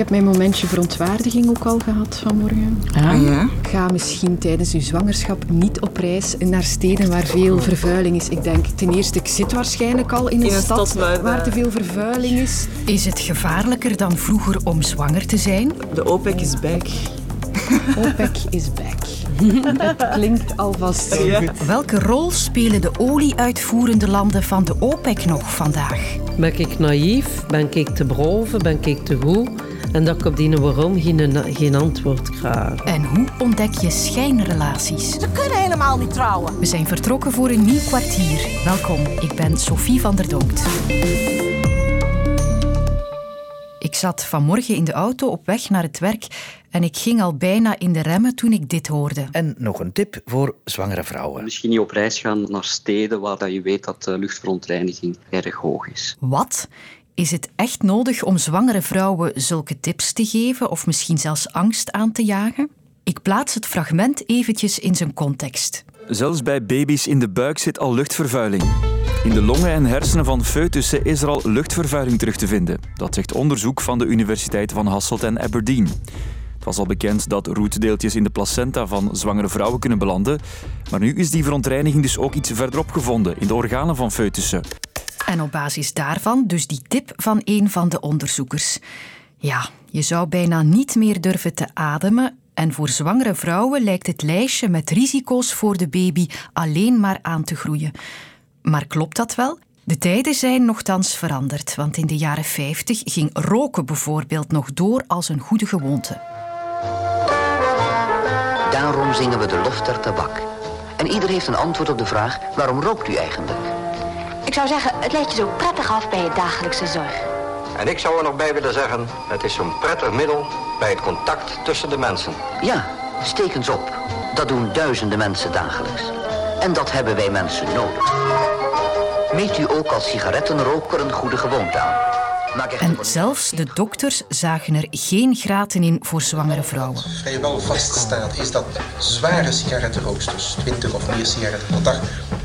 heb mijn momentje verontwaardiging ook al gehad vanmorgen. Ah ja? Ga misschien tijdens uw zwangerschap niet op reis naar steden waar veel vervuiling is. Ik denk ten eerste, ik zit waarschijnlijk al in een, In een stad, stad waar, waar te veel vervuiling is. Is het gevaarlijker dan vroeger om zwanger te zijn? De OPEC is back. OPEC is back. Dat klinkt alvast zo Ja. goed. Welke rol spelen de olie-uitvoerende landen van de OPEC nog vandaag? Ben ik naïef? Ben ik te broven? Ben ik te goed? En dat ik op die waarom geen, geen antwoord krijg. En hoe ontdek je schijnrelaties? Ze kunnen helemaal niet trouwen. We zijn vertrokken voor een nieuw kwartier. Welkom, ik ben Sophie van der Donkt. Ik zat vanmorgen in de auto op weg naar het werk en ik ging al bijna in de remmen toen ik dit hoorde. En nog een tip voor zwangere vrouwen. Misschien niet op reis gaan naar steden waar dat je weet dat de luchtverontreiniging erg hoog is. Wat? Is het echt nodig om zwangere vrouwen zulke tips te geven of misschien zelfs angst aan te jagen? Ik plaats het fragment eventjes in zijn context. Zelfs bij baby's in de buik zit al luchtvervuiling. In de longen en hersenen van foetussen is er al luchtvervuiling terug te vinden. Dat zegt onderzoek van de Universiteit van Hasselt en Aberdeen. Het was al bekend dat roetdeeltjes in de placenta van zwangere vrouwen kunnen belanden. Maar nu is die verontreiniging dus ook iets verderop gevonden, in de organen van foetussen. En op basis daarvan dus die tip van een van de onderzoekers. Ja, je zou bijna niet meer durven te ademen. En voor zwangere vrouwen lijkt het lijstje met risico's voor de baby alleen maar aan te groeien. Maar klopt dat wel? De tijden zijn nogthans veranderd, want in de jaren 50 ging roken bijvoorbeeld nog door als een goede gewoonte. Daarom zingen we de lof der tabak. En ieder heeft een antwoord op de vraag, waarom rookt u eigenlijk? Ik zou zeggen, het leidt je zo prettig af bij je dagelijkse zorg. En ik zou er nog bij willen zeggen, het is zo'n prettig middel bij het contact tussen de mensen. Ja, steek eens op. Dat doen duizenden mensen dagelijks. En dat hebben wij mensen nodig. Meet u ook als sigarettenroker een goede gewoonte aan. En zelfs de dokters zagen er geen graten in voor zwangere vrouwen. vrijwel vaststaat, is dat zware sigarettenrooksters, 20 of meer sigaretten per dag,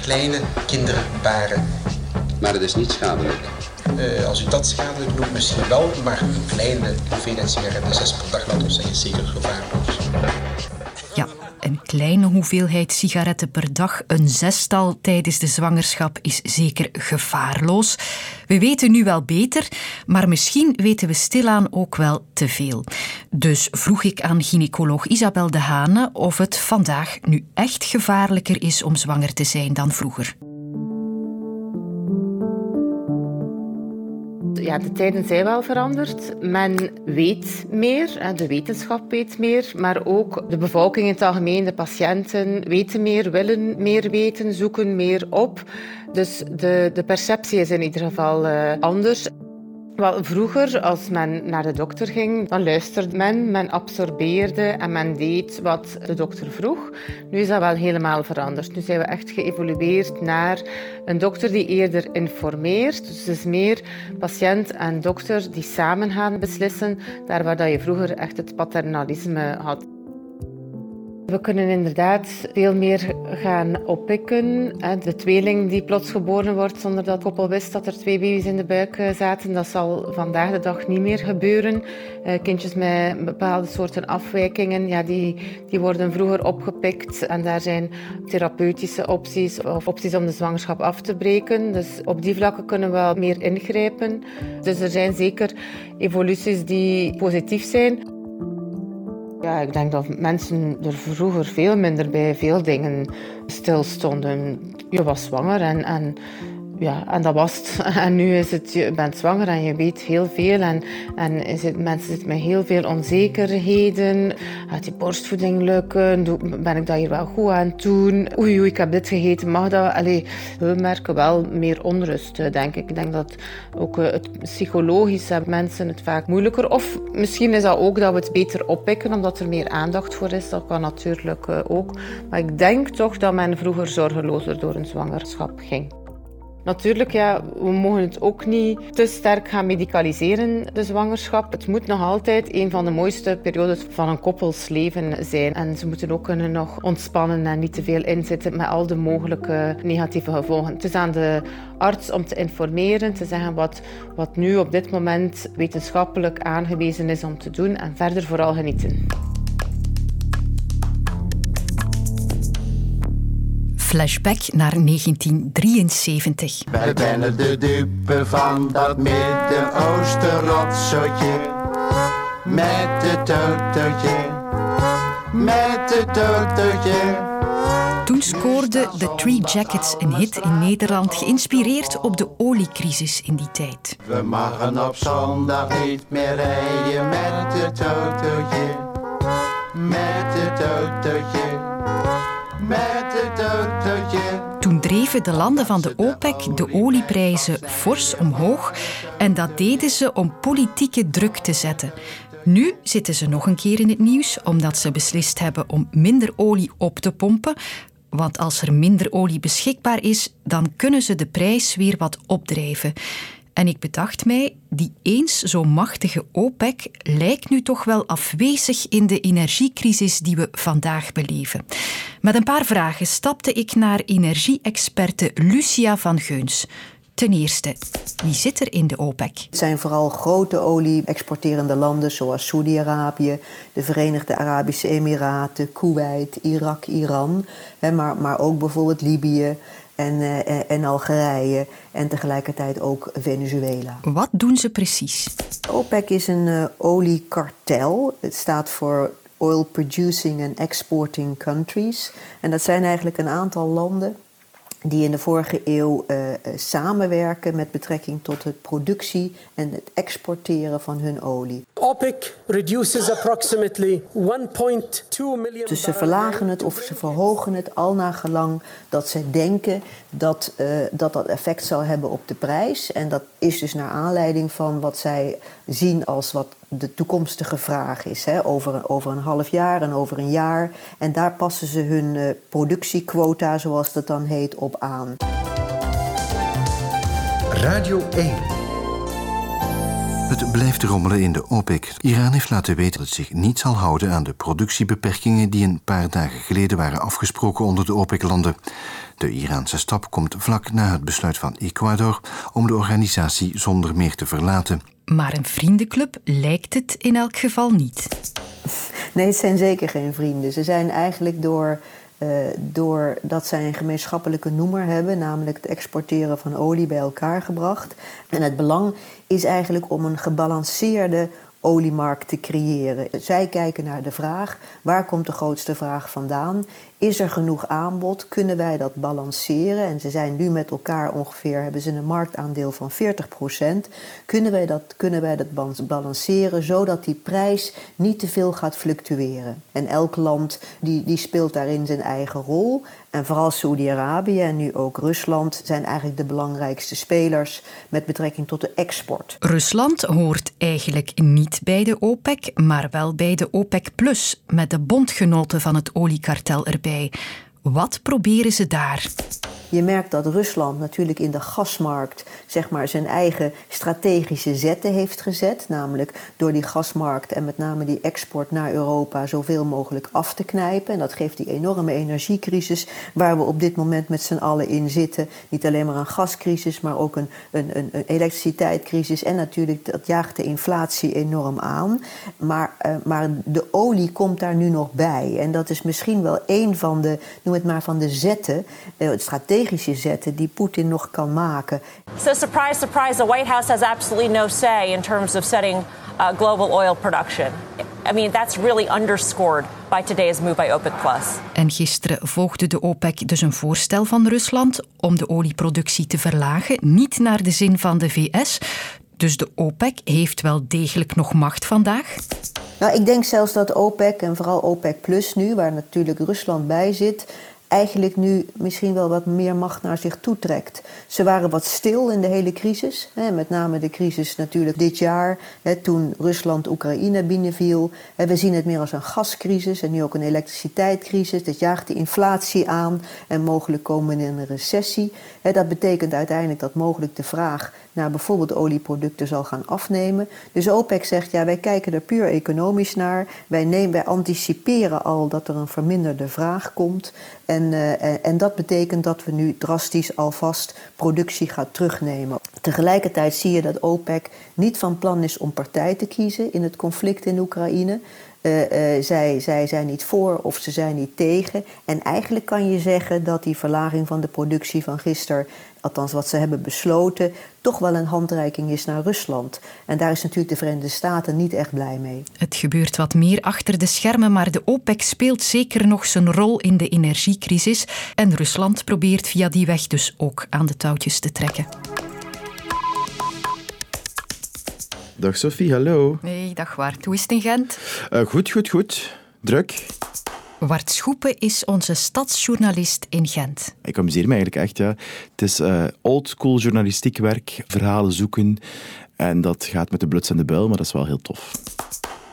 kleine kinderen baren. Maar het is niet schadelijk. Eh, als u dat schadelijk noemt, misschien wel, maar een kleine hoeveelheid sigaretten, 6 per dag, laten we zeggen, is zeker gevaarloos. Ja, een kleine hoeveelheid sigaretten per dag, een zestal tijdens de zwangerschap, is zeker gevaarloos. We weten nu wel beter, maar misschien weten we stilaan ook wel te veel. Dus vroeg ik aan gynaecoloog Isabel de Hane of het vandaag nu echt gevaarlijker is om zwanger te zijn dan vroeger. Ja, de tijden zijn wel veranderd. Men weet meer, de wetenschap weet meer, maar ook de bevolking in het algemeen, de patiënten weten meer, willen meer weten, zoeken meer op. Dus de, de perceptie is in ieder geval eh, anders. Wel, vroeger, als men naar de dokter ging, dan luisterde men, men absorbeerde en men deed wat de dokter vroeg. Nu is dat wel helemaal veranderd. Nu zijn we echt geëvolueerd naar een dokter die eerder informeert. Dus het is meer patiënt en dokter die samen gaan beslissen, daar waar dat je vroeger echt het paternalisme had. We kunnen inderdaad veel meer gaan oppikken. De tweeling die plots geboren wordt zonder dat koppel wist dat er twee baby's in de buik eh, zaten, dat zal vandaag de dag niet meer gebeuren. Eh, Kindjes met bepaalde soorten afwijkingen, ja, die, die worden vroeger opgepikt en daar zijn therapeutische opties of opties om de zwangerschap af te breken. Dus op die vlakken kunnen we wel meer ingrijpen. Dus er zijn zeker evoluties die positief zijn. Ja, ik denk dat mensen er vroeger veel minder bij veel dingen stilstonden. Je was zwanger en, en, ja, en dat was het. En nu is het, je bent zwanger en je weet heel veel. En, en is het, mensen zitten met heel veel onzekerheden. Gaat die borstvoeding lukken? Ben ik dat hier wel goed aan doen? Oei, oei, ik heb dit gegeten, mag dat? Allee, we merken wel meer onrust, eh, denk ik. Ik denk dat ook eh, het psychologisch hebben mensen het vaak moeilijker. Of misschien is dat ook dat we het beter oppikken, omdat er meer aandacht voor is. Dat kan natuurlijk eh, ook. Maar ik denk toch dat men vroeger zorgelozer door een zwangerschap ging. Natuurlijk, ja, we mogen het ook niet te sterk gaan medicaliseren, de zwangerschap. Het moet nog altijd een van de mooiste periodes van een koppelsleven zijn. En ze moeten ook kunnen nog ontspannen en niet te veel inzitten met al de mogelijke negatieve gevolgen. Het is aan de arts om te informeren, te zeggen wat, wat nu op dit moment wetenschappelijk aangewezen is om te doen en verder vooral genieten. Flashback naar 1973. Wij zijn de dupe van dat Midden-Oosten rotzotje. Met het autootje, met het autootje. Toen scoorde The Three Jackets een hit in Nederland, geïnspireerd op de oliecrisis in die tijd. We mogen op zondag niet meer rijden met het autootje, met het autootje, met. Toen dreven de landen van de OPEC de olieprijzen fors omhoog en dat deden ze om politieke druk te zetten. Nu zitten ze nog een keer in het nieuws omdat ze beslist hebben om minder olie op te pompen. Want als er minder olie beschikbaar is, dan kunnen ze de prijs weer wat opdrijven. En ik bedacht mij, die eens zo machtige OPEC lijkt nu toch wel afwezig in de energiecrisis die we vandaag beleven. Met een paar vragen stapte ik naar energie-experte Lucia van Geuns. Ten eerste, wie zit er in de OPEC? Het zijn vooral grote olie-exporterende landen zoals Saudi-Arabië, de Verenigde Arabische Emiraten, Kuwait, Irak, Iran, maar, maar ook bijvoorbeeld Libië en, uh, en Algerije en tegelijkertijd ook Venezuela. Wat doen ze precies? OPEC is een uh, oliekartel. Het staat voor Oil Producing and Exporting Countries. En dat zijn eigenlijk een aantal landen die in de vorige eeuw uh, samenwerken met betrekking tot het productie en het exporteren van hun olie. OPEC reduces approximately 1.2 million Dus ze verlagen het of ze verhogen het al naar gelang dat ze denken dat, uh, dat dat effect zal hebben op de prijs. En dat is dus naar aanleiding van wat zij zien als wat de toekomstige vraag is. Hè, over, over een half jaar en over een jaar. En daar passen ze hun uh, productiequota, zoals dat dan heet, op aan. Radio 1. Het blijft rommelen in de OPEC. Iran heeft laten weten dat het zich niet zal houden aan de productiebeperkingen die een paar dagen geleden waren afgesproken onder de OPEC-landen. De Iraanse stap komt vlak na het besluit van Ecuador om de organisatie zonder meer te verlaten. Maar een vriendenclub lijkt het in elk geval niet. Nee, het zijn zeker geen vrienden. Ze zijn eigenlijk door, uh, doordat zij een gemeenschappelijke noemer hebben, namelijk het exporteren van olie, bij elkaar gebracht. En het belang is eigenlijk om een gebalanceerde oliemarkt te creëren. Zij kijken naar de vraag: waar komt de grootste vraag vandaan? Is er genoeg aanbod? Kunnen wij dat balanceren? En ze zijn nu met elkaar ongeveer, hebben ze een marktaandeel van 40%. Kunnen wij dat, kunnen wij dat balanceren zodat die prijs niet te veel gaat fluctueren? En elk land die, die speelt daarin zijn eigen rol. En vooral Saudi-Arabië en nu ook Rusland zijn eigenlijk de belangrijkste spelers met betrekking tot de export. Rusland hoort eigenlijk niet bij de OPEC, maar wel bij de OPEC Plus, met de bondgenoten van het oliekartel erbij. Wat proberen ze daar? Je merkt dat Rusland natuurlijk in de gasmarkt zeg maar, zijn eigen strategische zetten heeft gezet. Namelijk door die gasmarkt en met name die export naar Europa zoveel mogelijk af te knijpen. En dat geeft die enorme energiecrisis waar we op dit moment met z'n allen in zitten. Niet alleen maar een gascrisis, maar ook een, een, een, elektriciteitscrisis. En natuurlijk, dat jaagt de inflatie enorm aan. Maar, uh, maar de olie komt daar nu nog bij. En dat is misschien wel een van de, noem het maar, van de zetten, uh, strategische zetten die Poetin nog kan maken. So surprise, surprise, the White House has absolutely no say in terms of setting uh, global oil production. I mean, that's really underscored by today's move by OPEC+. En gisteren volgde de OPEC dus een voorstel van Rusland om de olieproductie te verlagen, niet naar de zin van de VS. Dus de OPEC heeft wel degelijk nog macht vandaag? Nou, ik denk zelfs dat OPEC en vooral OPEC Plus nu, waar natuurlijk Rusland bij zit, eigenlijk nu misschien wel wat meer macht naar zich toe trekt. Ze waren wat stil in de hele crisis. Hè, met name de crisis natuurlijk dit jaar, hè, toen Rusland Oekraïne binnenviel. We zien het meer als een gascrisis en nu ook een elektriciteitscrisis. Dat jaagt de inflatie aan en mogelijk komen we in een recessie. Hè, dat betekent uiteindelijk dat mogelijk de vraag naar bijvoorbeeld olieproducten zal gaan afnemen. Dus OPEC zegt, ja, wij kijken er puur economisch naar. Wij, nemen, wij anticiperen al dat er een verminderde vraag komt. En, uh, en dat betekent dat we nu drastisch alvast productie gaan terugnemen. Tegelijkertijd zie je dat OPEC niet van plan is om partij te kiezen in het conflict in Oekraïne. Uh, uh, zij, zij zijn niet voor of ze zijn niet tegen. En eigenlijk kan je zeggen dat die verlaging van de productie van gisteren, althans wat ze hebben besloten, toch wel een handreiking is naar Rusland. En daar is natuurlijk de Verenigde Staten niet echt blij mee. Het gebeurt wat meer achter de schermen, maar de OPEC speelt zeker nog zijn rol in de energiecrisis. En Rusland probeert via die weg dus ook aan de touwtjes te trekken. Dag Sophie, hallo. Hey, dag Wart. Hoe is het in Gent? Uh, goed, goed, goed. Druk. Wart Schoepen is onze stadsjournalist in Gent. Ik amuseer me eigenlijk echt. Ja. Het is uh, oldschool journalistiek werk, verhalen zoeken. En dat gaat met de bluts en de buil, maar dat is wel heel tof.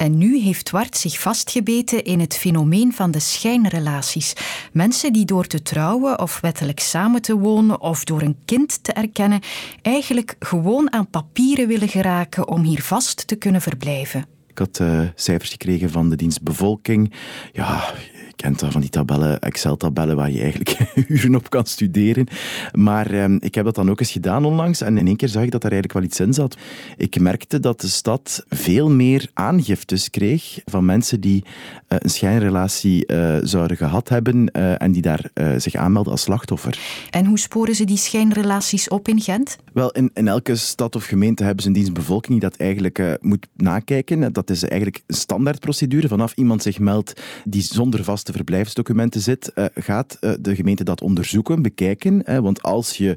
En nu heeft Wart zich vastgebeten in het fenomeen van de schijnrelaties. Mensen die door te trouwen of wettelijk samen te wonen of door een kind te erkennen, eigenlijk gewoon aan papieren willen geraken om hier vast te kunnen verblijven. Ik had uh, cijfers gekregen van de dienst bevolking. Ja, kent dat van die tabellen, Excel-tabellen, waar je eigenlijk uren op kan studeren. Maar eh, ik heb dat dan ook eens gedaan onlangs en in één keer zag ik dat daar eigenlijk wel iets in zat. Ik merkte dat de stad veel meer aangiftes kreeg van mensen die uh, een schijnrelatie uh, zouden gehad hebben en die daar zich aanmelden als slachtoffer. En hoe sporen ze die schijnrelaties op in Gent? Wel, in, in elke stad of gemeente hebben ze een dienstbevolking die dat eigenlijk moet nakijken. Dat is eigenlijk een standaardprocedure. Vanaf iemand zich meldt die zonder vaste verblijfsdocumenten zit, uh, gaat uh, de gemeente dat onderzoeken, bekijken. Want als je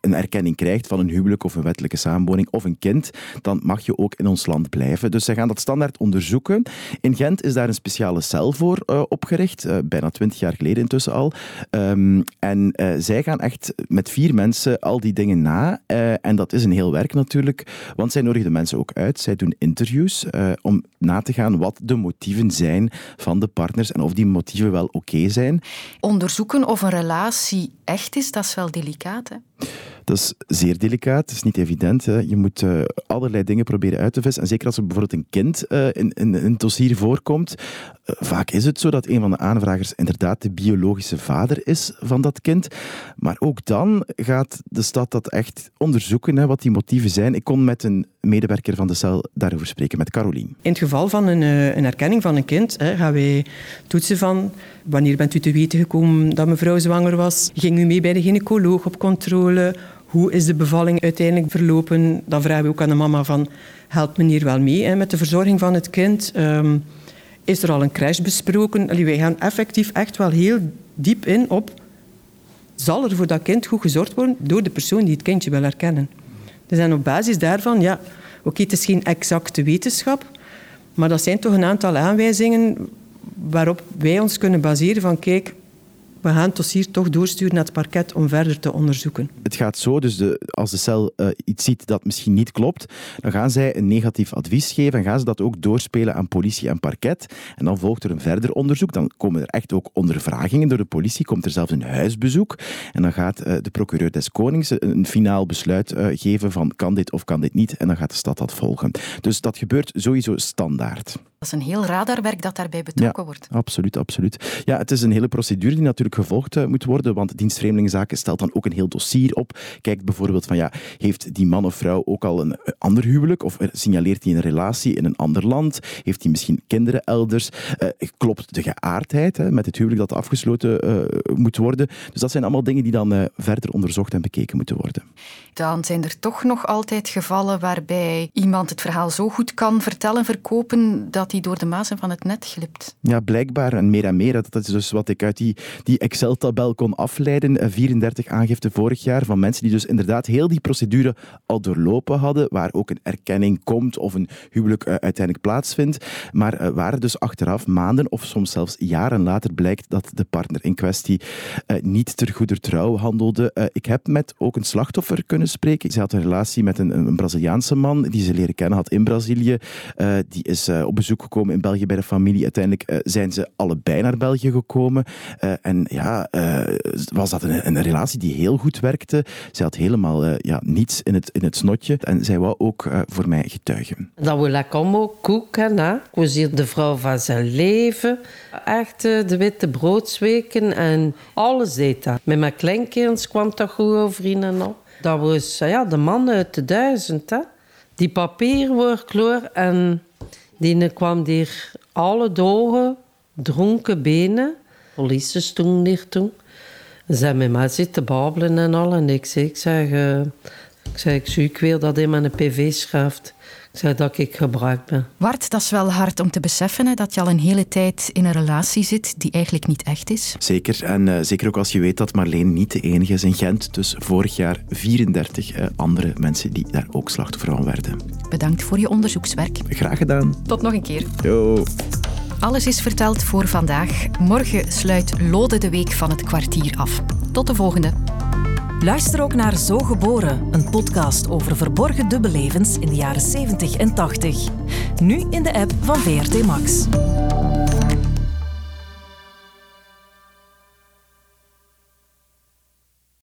een erkenning krijgt van een huwelijk of een wettelijke samenwoning of een kind, dan mag je ook in ons land blijven. Dus zij gaan dat standaard onderzoeken. In Gent is daar een speciale cel voor uh, opgericht, uh, bijna twintig jaar geleden intussen al. Um, en uh, zij gaan echt met vier mensen al die dingen na. en dat is een heel werk natuurlijk, want zij nodigen de mensen ook uit. Zij doen interviews om na te gaan wat de motieven zijn van de partners en of die motieven wel oké zijn. Onderzoeken of een relatie echt is, dat is wel delicaat, hè? Dat is zeer delicaat, het is niet evident. Hè. Je moet uh, allerlei dingen proberen uit te vissen. En zeker als er bijvoorbeeld een kind uh, in, in, in, dossier voorkomt. Uh, vaak is het zo dat een van de aanvragers inderdaad de biologische vader is van dat kind. Maar ook dan gaat de stad dat echt onderzoeken, hè, wat die motieven zijn. Ik kon met een medewerker van de cel daarover spreken, met Carolien. In het geval van een, een erkenning van een kind hè, gaan wij toetsen van wanneer bent u te weten gekomen dat mevrouw zwanger was? Ging u mee bij de gynaecoloog op controle? Hoe is de bevalling uiteindelijk verlopen? Dan vragen we ook aan de mama van, helpt meneer wel mee hè, met de verzorging van het kind? Um, is er al een crash besproken? Allee, wij gaan effectief echt wel heel diep in op, zal er voor dat kind goed gezorgd worden door de persoon die het kindje wil herkennen? Dus en op basis daarvan, ja, oké, okay, het is geen exacte wetenschap, maar dat zijn toch een aantal aanwijzingen waarop wij ons kunnen baseren van, kijk, we gaan het dossier toch doorsturen naar het parket om verder te onderzoeken. Het gaat zo, dus de, als de cel uh, iets ziet dat misschien niet klopt, dan gaan zij een negatief advies geven en gaan ze dat ook doorspelen aan politie en parket. En dan volgt er een verder onderzoek. Dan komen er echt ook ondervragingen door de politie, komt er zelfs een huisbezoek. En dan gaat uh, de procureur des Konings een, finaal besluit uh, geven van kan dit of kan dit niet. En dan gaat de stad dat volgen. Dus dat gebeurt sowieso standaard. Dat is een heel radarwerk dat daarbij betrokken ja, wordt. Absoluut, absoluut. Ja, het is een hele procedure die natuurlijk gevolgd uh, moet worden, want dienst Vreemdelingenzaken stelt dan ook een heel dossier op. Kijkt bijvoorbeeld van, ja, heeft die man of vrouw ook al een ander huwelijk? Of signaleert hij een relatie in een ander land? Heeft hij misschien kinderen elders? Uh, klopt de geaardheid hè, met het huwelijk dat afgesloten uh, moet worden? Dus dat zijn allemaal dingen die dan verder onderzocht en bekeken moeten worden. Dan zijn er toch nog altijd gevallen waarbij iemand het verhaal zo goed kan vertellen, verkopen, dat die door de mazen van het net glipt. Ja, blijkbaar. En meer en meer. Dat is dus wat ik uit die, die Excel-tabel kon afleiden. 34 eh, aangiften vorig jaar van mensen die dus inderdaad heel die procedure al doorlopen hadden, waar ook een erkenning komt of een huwelijk uh, uiteindelijk plaatsvindt. Maar uh, waar dus achteraf, maanden of soms zelfs jaren later, blijkt dat de partner in kwestie niet ter goeder trouw handelde. ik heb met ook een slachtoffer kunnen spreken. Ze had een relatie met een, een Braziliaanse man die ze leren kennen had in Brazilië. die is op bezoek gekomen in België bij de familie. Uiteindelijk zijn ze allebei naar België gekomen. en ja, was dat een, een, relatie die heel goed werkte. Zij had helemaal ja, niets in het, in het snotje. En zij wou ook voor mij getuigen. Dat wil ik allemaal koeken. Hè? Hier de vrouw van zijn leven. Echt de witte broodsweken en alles deed dat. Met mijn kleinkinderen kwam dat goed overeen en al. Dat was ja, de man uit de duizend. Hè? Die papierwerkloor en die kwam hier alle dagen dronken benen. Politie stond hier toen. Ze zijn met mij zitten babbelen en al. En ik zeg, ik zeg, uh, ik, zeg, ik zie ik weer dat hij een pv schrijft. Ik zei dat ik gebruikt ben. Wart, dat is wel hard om te beseffen hè, dat je al een hele tijd in een relatie zit die eigenlijk niet echt is. Zeker. En uh, zeker ook als je weet dat Marleen niet de enige is in Gent. Dus vorig jaar 34 uh, andere mensen die daar ook slachtoffer van werden. Bedankt voor je onderzoekswerk. Graag gedaan. Tot nog een keer. Yo. Alles is verteld voor vandaag. Morgen sluit Lode de Week van het kwartier af. Tot de volgende. Luister ook naar Zo Geboren, een podcast over verborgen dubbellevens in de jaren 70 en 80. Nu in de app van VRT Max.